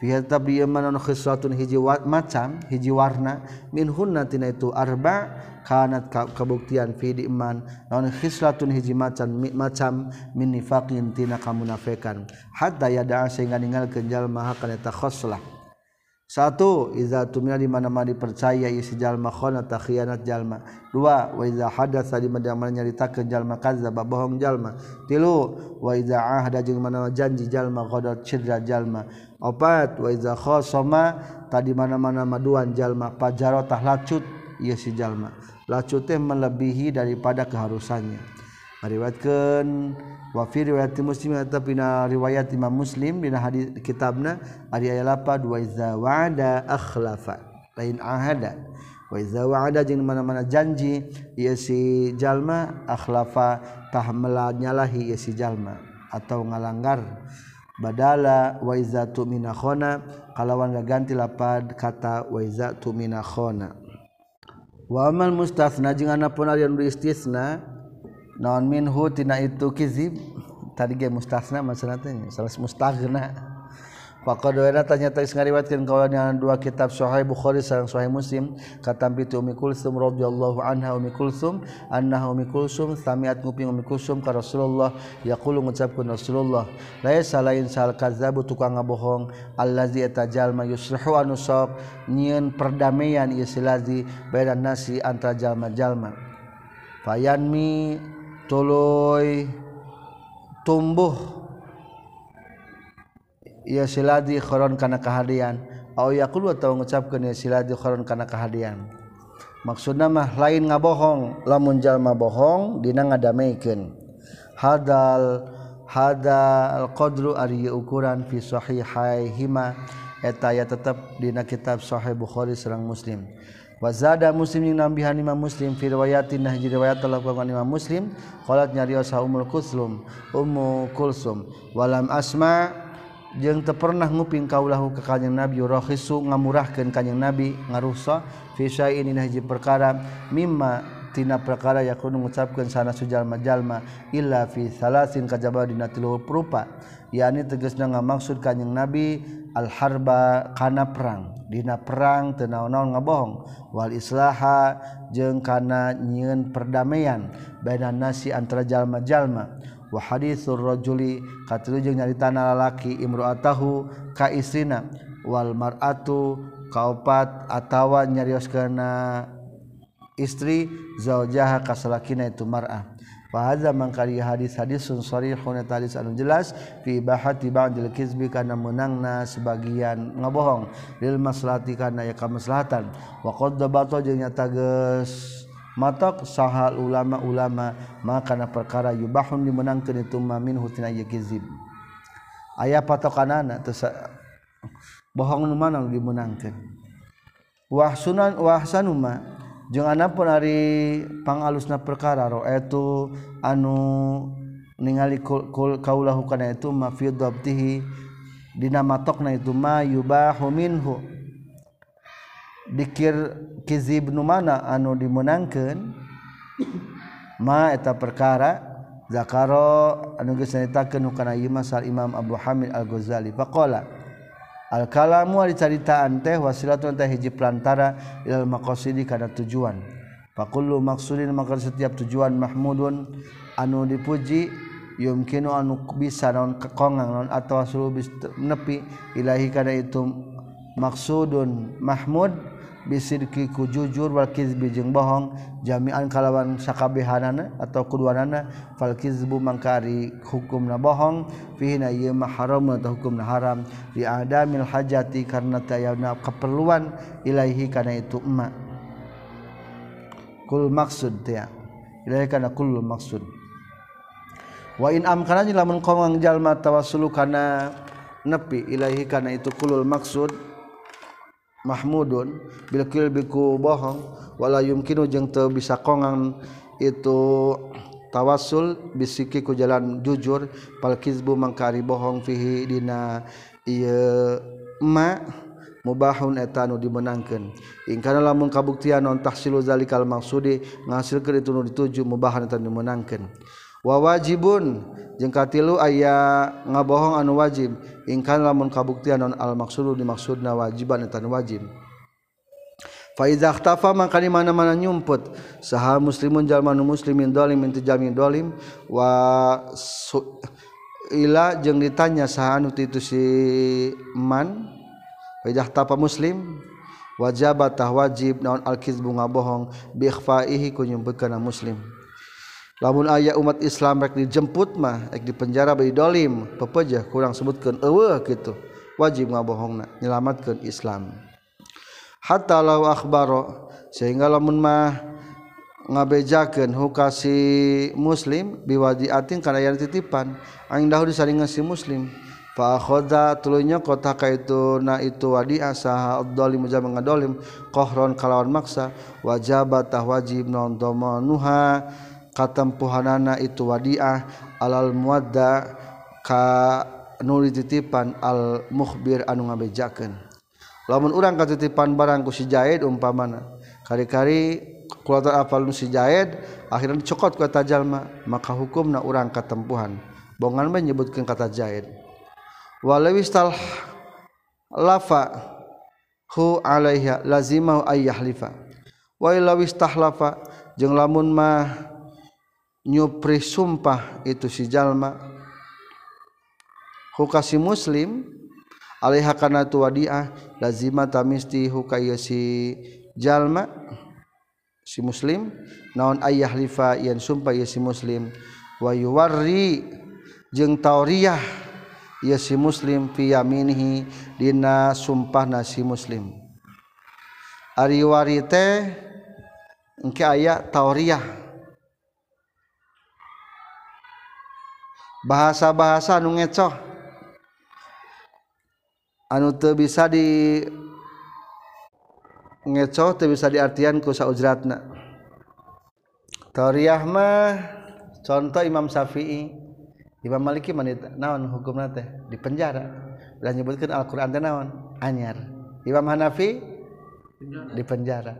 hiji macam hiji warna min hunnatina itu arba kanat kabuktian fi iman non khislatun hiji macam macam min nifaqin tina kamunafikan. Hatta yada sehingga ninggalkeun jalma kana eta khoslah satu iza tumina di mana-mana dipercaya isi jalma khona khianat jalma dua wa iza hadatsa di mana-mana nyaritakeun jalma kadzdzaba bohong jalma tilu wa iza ahada jeung mana janji jalma qadar cidra jalma opat wa iza khasama tadi mana-mana maduan jalma pajarotah lacut ieu si jalma. Lacut teh melebihi daripada keharusannya. Meriwayatkeun wafi riwayat muslim tapi na riwayat imam muslim dina hadis kitabna ari aya lapad wa iza wa'ada akhlafa lain ahada. Wa iza wa'ada jeung mana-mana janji ieu si jalma akhlafa tah nyalahi ieu si jalma atau ngalanggar badala waizatu minahona kalawan gaganti lapad kata waizatu minahona wa amal mustafna jeung anapun ari nu istisna naon minhu tina itu kizib. Tadi ge mustafna maksudna teh salah mustaghna. Pakodoena tanya teks ngariwatkeun kawana dua kitab Sahih Bukhari sareng Sahih Muslim katampi tu Ummi Kulsum radhiyallahu anha Ummi Kulsum annaha Ummi Kulsum samiat nguping Ummi Kulsum ka Rasulullah yaqulu ngucapkeun Rasulullah laisa lain sal kazzabu tukang ngabohong allazi etajalma mayusrihu anu sok nyieun perdamaian ieu silazi nasi antara jalma-jalma. Fayanmi tuluy tumbuh ia siladi khoron kana kehadian. Au yaqulu atau ngucapkeun ia siladi khoron kana kehadian. Maksudna mah lain ngabohong lamun jalma bohong dina ngadameikeun hadal hadal qadru ari ukuran fi sahihaihima eta ya tetep dina kitab sahih bukhari sareng muslim. Wazada muslim yang nambihan imam muslim fi riwayatin nah riwayat telah imam muslim qalat nyarios umul kulsum ummu kulsum walam asma jeung te pernah nguping kaulahu ke kanyang nabi rahisu ngamurahkeun kanyang nabi ngarusa fi syai'in hiji perkara mimma tina perkara yakun mengucapkan sana sujalma-jalma illa fi salasin kajaba dina tilu perupa yakni tegasna ngamaksud kanjing nabi al harba kana perang dina perang teu naon-naon ngabohong wal islaha jeung kana nyieun perdamaian bainan nasi antara jalma-jalma. wa hadithur rajuli katilu jeung nyaritana lalaki Imroatahu wal mar'atu kaopat atawa nyarios istri zaujaha kasalakina itu mar'ah Fahadza mangkari hadis hadisun sarihun talis anu jelas fi bahati ba'dil kizbi kana menangna sebagian ngabohong. Lil maslahati kana ya kamaslahatan. Wa qad dabata jeung nyata geus matok sahal ulama-ulama makana perkara yubahun dimenangkeun itu mamin hutina yakizib aya patokanana teu bohong nu mana dimenangkeun wahsunan wahsanuma jeung anapun ari pangalusna perkara ro itu anu ningali kul kaulahu kana itu ma fi dhabtihi dina matokna itu ma yubahu minhu. dikirkizib nu mana anu dimenangkan ma eta perkara zakaro anuitakan masal Imam Abu Hamid Al-Ghazali Pakola Alkalamu dicaritaan teh wasilatun teh hiji pelantara ilal maqasidi kana tujuan. Fakullu maksudin maka setiap tujuan mahmudun anu dipuji yumkinu anu bisa naon kekongang naon atau suluh nepi ilahi kana itu maksudun mahmud bisirki ku jujur wal kizbi jeung bohong. Jami'an kalawan sakabehanana atau kuduanana. Fal kizbu mangkari hukumna bohong. Fihi na ieu haram atau hukumna haram. Di adamil hajati karena tayana keperluan ilaihi kana itu emak kul maksud ya. Ilaihi kana kul maksud. Wa in amkana lamun qawang jalma tawassulu kana nepi ilaihi kana itu kulul maksud Mahmudun Bilkil biku bohong wala yumkinu jeng teu bisa kongan itu tawasul bisiki ku jalan jujur pal kizbu mangkari bohong fihi dina ieu ma mubahun eta anu dimenangkeun. Ingkana lamun kabuktian non tahsilu zalikal maksudi ngahasilkeun itu nu dituju mubahan eta dimenangkeun. Wa wajibun jeung katilu aya ngabohong anu wajib. Ingkana lamun kabuktian non al maksudu dimaksudna wajiban etanu wajib. Faiza ikhtafa maka di mana-mana nyumput. Saha muslimun jalmanu muslimin dolim inti jamin dolim. Wa ila jeung ditanya saha anu itu si man. Faiza ikhtafa muslim wajabatah wajib naon al-kizbu ngabohong. Bi ikhfaihi ku nyumputkeun muslim lamun aya umat Islam rek dijemput mah rek dipenjara bayi dolim pepejah kurang sebutkeun eueuh kitu. Wajib ngabohongna nyelamatkeun Islam. Hatta law akhbaro sehingga lamun mah ngabejakeun hukasi muslim biwadiatin kana yang titipan aing dahulu disaringan si muslim. Fa akhadha tulunya kota ka itu na itu wadi asa dhalim jam ngadolim qahron kalawan maksa. Wajabat wajib non domanuha katempuhanana itu wadiah alal muadda ka nuli titipan al mukhbir anu ngabejakeun. Lamun urang katitipan barang ku si Jaid umpamana kari-kari kulator apal nu si Jaid akhirnya dicokot ku eta jalma maka hukumna urang katempuhan. Bongan mah nyebutkeun kata Jaid walawistal lafa hu alaiha lazimah ayyahlifa. Wa lawistahlafa jeung lamun mah nyupri sumpah itu si jalma. Huka si muslim alaiha kana tu wadiah lazima tamisti huka si jalma si muslim. Naon ayah lifa yang sumpah ya si muslim. Wa yuwarri jeung tauriyah ya si muslim fi yaminihi dina sumpah nasi muslim. Ari warite engke aya tauriyah. bahasa-bahasa anu ngecoh. Anu teu bisa di ngecoh teu bisa diartian ku saujratna. Tariah mah contoh Imam Syafi'i. Imam Maliki manita naon hukumna teh? Di penjara. Dan nyebutkan Al-Qur'an teh naon? Anyar. Imam Hanafi? Di penjara.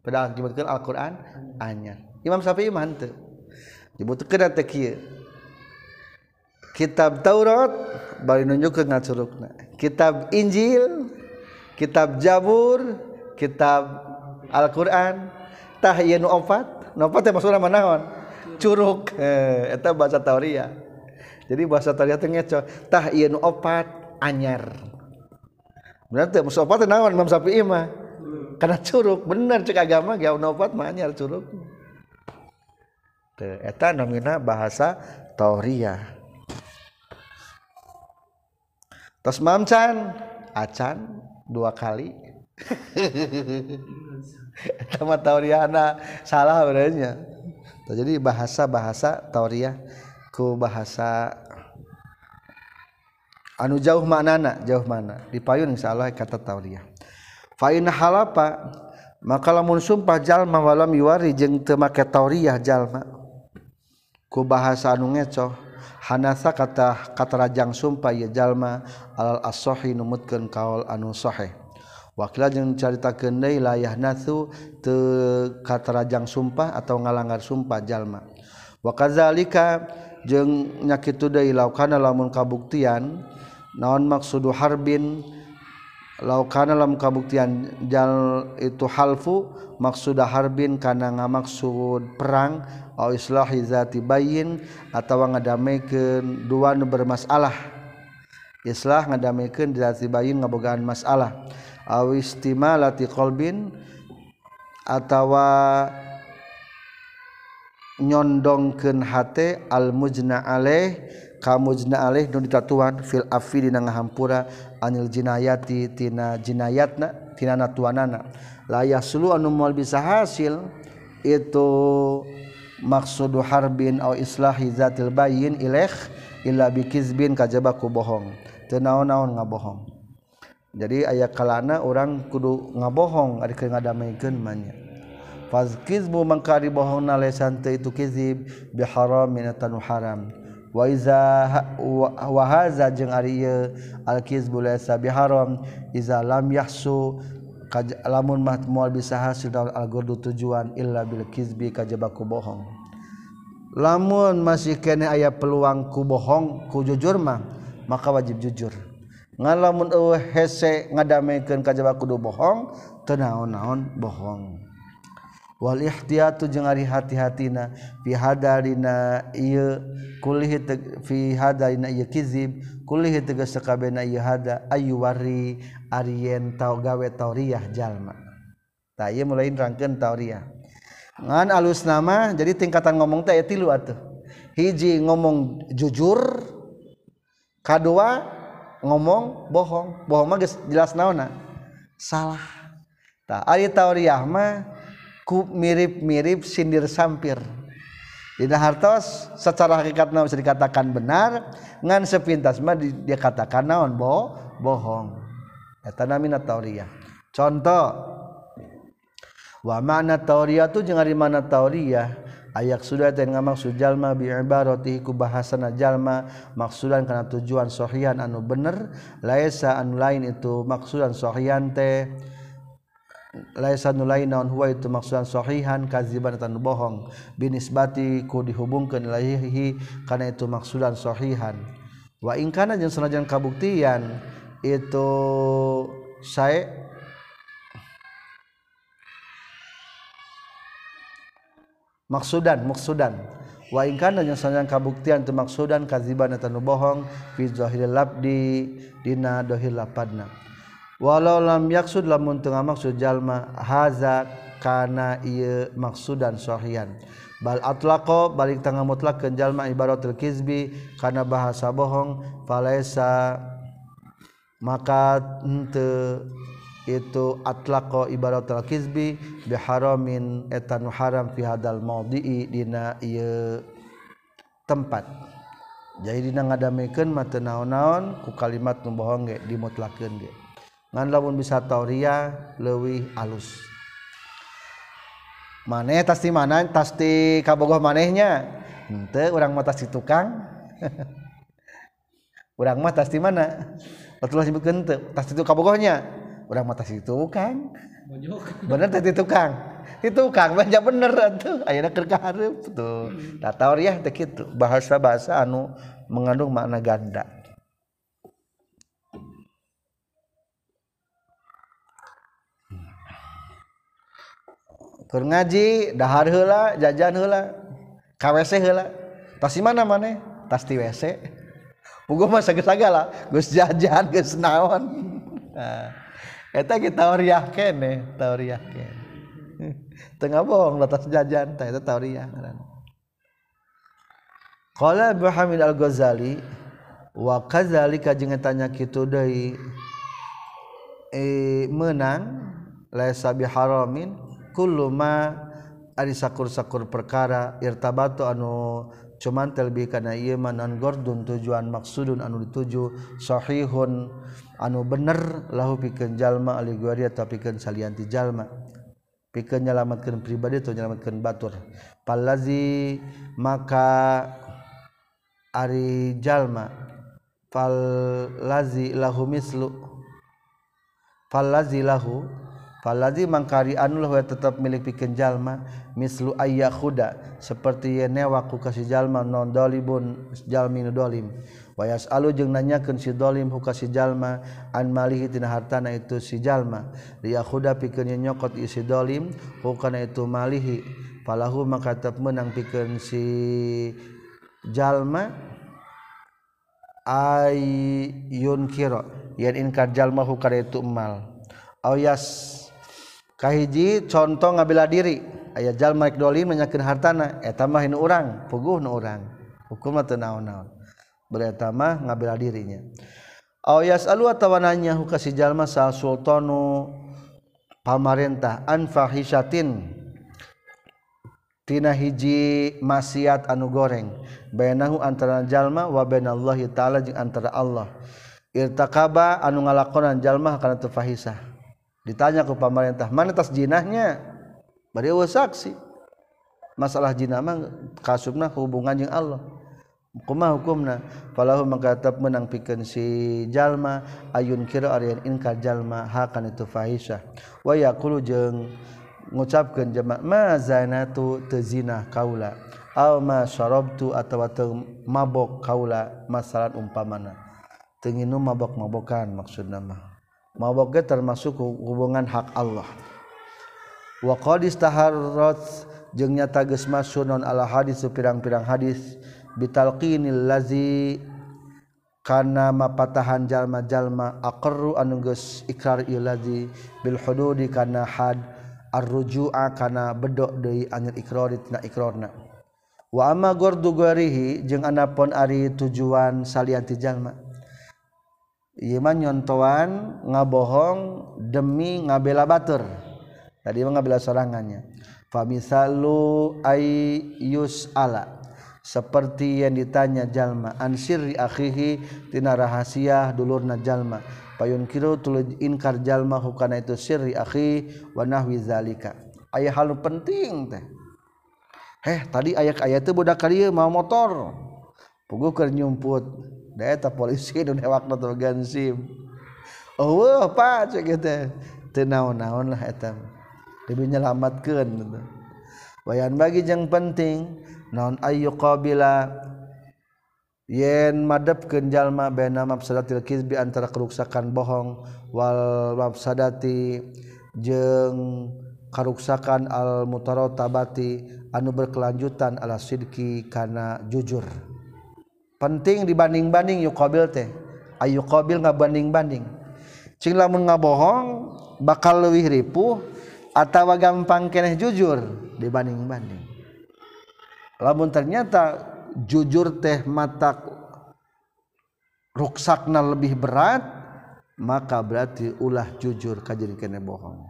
Padahal nyebutkan Al-Qur'an anyar. Imam Syafi'i mah henteu. Nyebutkeun teh kieu. kitab Taurat bari nunjuk ke ngacurukna kitab Injil kitab Jabur kitab Al-Qur'an. Tah ieu nu opat nu opat teh maksudna manaon curug. *laughs* Eh, eta bahasa Tauria. Jadi bahasa Tauria teh ngeco. Tah ieu nu opat anyar. Bener teh maksud opat teh naon? Imam Syafi'i mah. Karena curug bener cek agama gawe nu opat mah anyar curug. Eta namina bahasa Tauria. tos mamcan acan dua kali. *laughs* Sama tauriana. Salah berarti jadi bahasa bahasa tauriah ku bahasa anu jauh manana jauh mana. Dipayun insyaallah kata tauriah. Fa in halapa maka lamun sumpah jalma walam yuwari jeung teu make tauriah jalma ku bahasa anu ngecoh Hanasa kata katarajang sumpah ya jalma alal asohi numutkeun kaol anu sahih. Wakila jeung caritakeun deui la te teu katarajang sumpah atau ngalanggar sumpah jalma. Wa kadzalika jeung nyakitu deui laukana lamun kabuktian naon maksudu harbin laukana dalam kabuktian jal itu halfu maksudah harbin kana ngamaksud perang au islahi zati bayin atawa ngadamekeun dua nu bermasalah. Islah ngadamekeun zati bayin ngabogaan masalah. Au istimalati qalbin atawa nyondongkeun hate al mujna alaih kamujna aleh nu ditatuan fil afi dina ngahampura anil jinayati tina jinayatna tina natuanana. La yaslu anu moal bisa hasil itu maksudu harbin au islahi zatil bayin ilaih illa bikizbin kajaba ku bohong. Teu naon-naon ngabohong. Jadi aya kalana urang kudu ngabohong ari keur ngadameikeun manya. Fazkizbu mangka dibohongna lesan teu itu kizib biharam minatan haram. wahaza jeung Ari Alkizbiham Iza lam yahsu lamun mahmual bisa hasil daun algordu tujuan illa bil kizbi kajabaku bohong. Lamun masih kene aya peluang ku bohong ku jujur mah maka wajib jujur. Ngan lamun eueuh hese ngadamekeun kajaba kudu bohong teu naon-naon bohong. Walihtiatu jeung ari hati-hatina fi hadarina ieu kulih fi hadarina ieu kizib kulih tegas sakabehna ieu hada ayu wari ari yen tau gawe tauriah jalma. Tah ieu mulai nerangkeun tauriah ngan alus nama jadi tingkatan ngomong teh tilu atuh. Hiji ngomong jujur kadua ngomong bohong. Bohong mah geus jelas naonna salah. Tah ari tauriah mah ku mirip-mirip sindir sampir. Dina hartos secara hakikatna bisa dikatakan benar ngan sepintas mah dia katakan naon bo bohong. Eta namina tauriyah. Contoh wa mana tauriyah tu jeung ari mana tauriyah? Ayak sudah dan ngamaksud jalma bi ibaratihi ku bahasana jalma maksudan kana tujuan sahihan anu bener laisa anu lain itu maksudan sahihan teh laisa lain naon huwa itu maksudan sahihan kaziban anu bohong. Binisbati ku dihubungkeun ilaihi kana itu maksudan sahihan. Wa in kana jeung sanajan kabuktian itu sae maksudan maksudan. Wa in kana yang sanjang kabuktian tu maksudan kaziban atau bohong fi zahiril labdi dina lapadna walau lam yaksud lamun tengah maksud jalma haza kana iya maksud dan sohian bal atlaqo balik tengah mutlak kenjalma ibaratul kizbi karena bahasa bohong falaisa maka ente itu atlaqo ibaratul kizbi biharamin etanu haram fi hadal maudhi'i dina ieu tempat. Jadi dina ngadamekeun mah teu naon-naon ku kalimat nu bohong ge dimutlakeun ge. ngan lamun bisa tauria leuwih alus. Maneh tasti mana tasti kabogoh manehnya? Henteu urang mah tasti tukang. *laughs* Urang mah tasti mana? Betul sebutkeun teu tasti tukang kabogohnya. Urang mah tasti tukang. *laughs* Bener tasti tukang. Itu tukang baca bener tuh ayeuna keur kahareup tuh. Hmm. Da tauria teh kitu. Bahasa-bahasa anu mengandung makna ganda. Keur ngaji dahar heula jajan heula KWC heula. Tas di mana tas di WC Ugo mah sagala geus jajan geus naon. Nah eta kita tauriah kene tauriah kene *laughs* tengah bohong atas jajan teh itu tauriah Qala Abu Hamid Al-Ghazali wa kadzalika tanya kitu deui e menang laisa biharamin kulluma ari sakur-sakur perkara irtabatu anu cuman telbi kana ieu mah non gordun tujuan maksudun anu dituju sahihun anu bener lahu pikeun jalma ali guaria tapi pikeun salian ti jalma. Pikeun nyalametkeun pribadi atau nyalametkeun batur. Palazi maka ari jalma. Fal lazi lahu mislu. Fal lazi lahu Falazi mangkari anu lah tetap milik pikeun jalma mislu ayya khuda seperti yen waku ku ka si jalma non dolibun jalmi nu dolim. Wa yasalu jeung nanyakeun si dolim ku si jalma an malihi tina hartana itu si jalma. Dia khuda pikeun nyokot isi dolim ku kana itu malihi. Falahu maka tetap menang pikeun si jalma ay kiro yen inkar jalma ku kana itu emal. Auyas kahiji contoh ngabila diri ayah jalma dolim menyakin hartana eta mah hinu urang puguh nu urang. Hukum atau naon-naon. Beli mah ngabila dirinya. Aw yasalu atawananya hu kasih jalma sa sultanu pamarentah an fahisyatin tina hiji maksiat anu goreng. Bainahu antara jalma wa bainallahi taala jeung antara Allah. Irtakaba anu ngalakonan jalma kana teu fahisah. ditanya ke pemerintah mana tas jinahnya? Bari saksi. Masalah jinah mah kasubna hubungan jeung Allah. Kumaha hukumna falahu mangkatap menang pikeun si jalma ayun kira aryan inkar jalma hakan itu fahisyah wa yaqulu jeung ngucapkeun jama ma zanatu tezina kaula aw ma syarabtu atawa mabok kaula masalan umpamana. Tenginum mabok-mabokan maksudna mah. Mabok ge termasuk hubungan hak Allah. Wa qad istaharrat jeung nyata geus masuk non ala hadis pirang-pirang hadis bitalqinil lazi kana mapatahan jalma-jalma aqarru anu geus ikrar ieu lazi bil hududi kana had arruju'a kana bedok deui anjeun ikrar tina ikrarna wa amma gordu guarihi jeung anapun ari tujuan salianti jalma ieu mah nyontoan ngabohong demi ngabela batur. Tadi mah ngabela sorangannya. Fa misalu ayyus ala seperti yang ditanya jalma an sirri akhihi tina rahasia dulurna jalma. Payun kiru tuluj inkar jalma hukana itu sirri akhi wa nahwi zalika. Aya hal penting teh. Eh tadi ayat-ayat itu budak kali mau motor. Pugu keur nyumput eta polisi nu dewakna teh gansim. SIM. Eueuh pak cek teh. Teu naon-naon lah eta Lebih nyelamatkeun wayan bagi jeung penting non ayu qabila yen madepkeun jalma baina mafsadatil kizbi antara keruksakan bohong wal mafsadati jeung karuksakan al mutarotabati anu berkelanjutan ala sidki kana jujur. penting dibanding-banding yuk qabil teh ayu qabil ngabanding-banding cing lamun ngabohong bakal leuwih ripuh atawa gampang keneh jujur dibanding-banding. Lamun ternyata jujur teh mata ruksakna lebih berat maka berarti ulah jujur kajin kene bohong.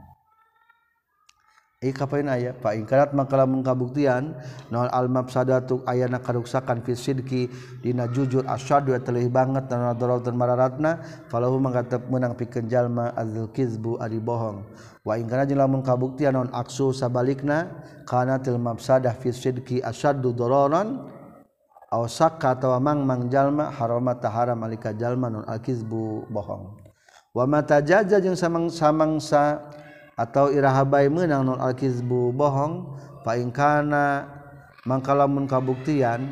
kapain aya? Paingkarat makalah mengkabuktian non almab sadatu ayana karuksakan fi sidki dina jujur asyadu telih banget dan nadarau dan mararatna. Falahu mangkatep menang pikeun jalma adzul kizbu ari bohong. Wa ingkana jeung lamun kabuktian non aksu sabalikna kana til mabsadah fi sidki asyadu dororon aw sakka atawa mang jalma haramat taharam alika jalma non al kizbu bohong. Wa mata jaja jeung samang-samangsa atau irahabai menang non alkizbu? Bohong. Paingkana mangkalamun kabuktian.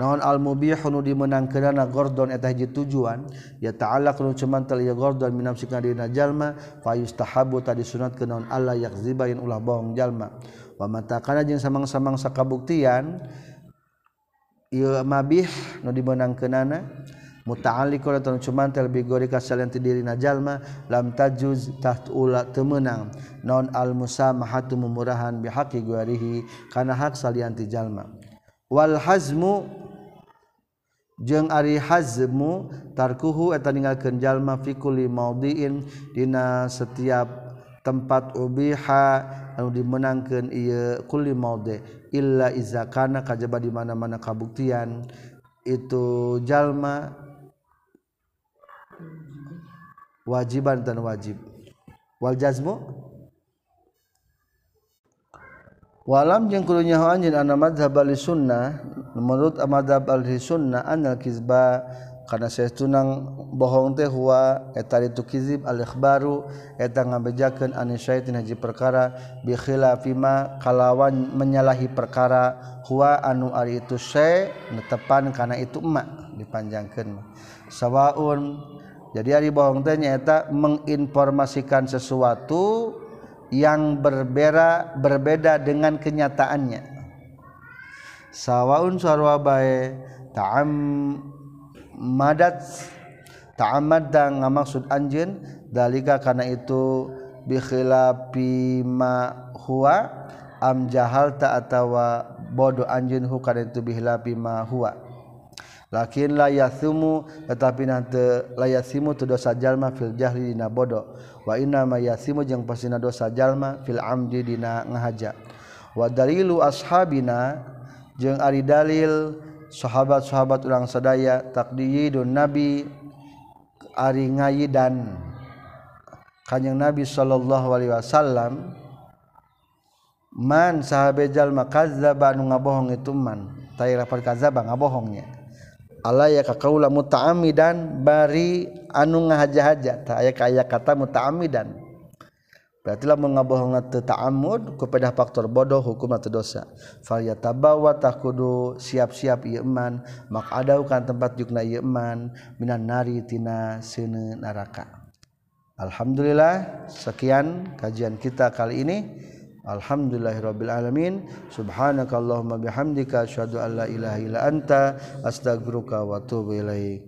Naon almubihunu dimenang kerana Gordon eta hiji tujuan? Ya ta'ala kunu cuman tal ya Gordon minamsika dina jalma fa yustahabu tadi sunat ke naon Allah yakziba yang ulah bohong jalma. Wa matakana jeung samang-samang sakabuktian ieu mabih nu dimenang kenana muta'alliqun cuman tel bigori kasalian ti diri jalma lam tajuz taht ula temenang. Non al musamahatu mumurahan bihaqi guarihi kana hak salian ti jalma. Wal hazmu jeung ari hazmu tarkuhu eta ninggalkeun jalma fi kulli maudiin dina setiap tempat ubiha anu dimenangkeun ieu kulli maudi illa iza kana kajaba di mana-mana kabuktian. Itu jalma wajiban dan wajib. Wal jazmu? Walam jeung kudu nyaho anjeun ana madzhab al sunnah menurut madzhab al sunnah anal kizba karena saya tunang bohong teh huwa eta itu kizib al ikhbaru eta ngabejakeun an syaitin haji perkara bi khilafima kalawan menyalahi perkara huwa anu ari itu syai netepan kana itu emak dipanjangkeun sawaun jadi hari bohong teh nyata menginformasikan sesuatu yang berbeda berbeda dengan kenyataannya. Sawaun sarwa bae ta'am madat ta'amad dan ngamaksud anjeun. Dalika karena itu bi khilafi ma huwa am jahalta atawa bodoh anjeun hu kana itu bi khilafi ma huwa lakin layasumu tetapi nante layasimu tu dosa jalma fil jahli dina bodoh wa inna mayasimu jeung pasina dosa jalma fil amdi dina ngahaja. Wa dalilu ashabina jeung ari dalil sahabat-sahabat urang sadaya takdiyidun nabi ari ngayidan. Kanjeng nabi sallallahu alaihi wasallam man sahabat jalma kadzdzaba nu ngabohong itu man tai lapat kadzdzaba ngabohongnya. Allah ya ka kaula muta'ammidan bari anu ngahaja-haja. Ta aya kaya kata muta'ammidan berarti lah mengabohong teu ta'ammud kepada faktor bodoh hukum atau dosa. Fal yatabawa takudu siap-siap ieu man mak ada kan tempat jukna ieu man minan nari tina seuneu neraka Alhamdulillah sekian kajian kita kali ini Alhamdulillahirabbil alamin. Subhanakallahumma bihamdika asyhadu an la ilaha illa anta astaghfiruka wa atubu ilaik.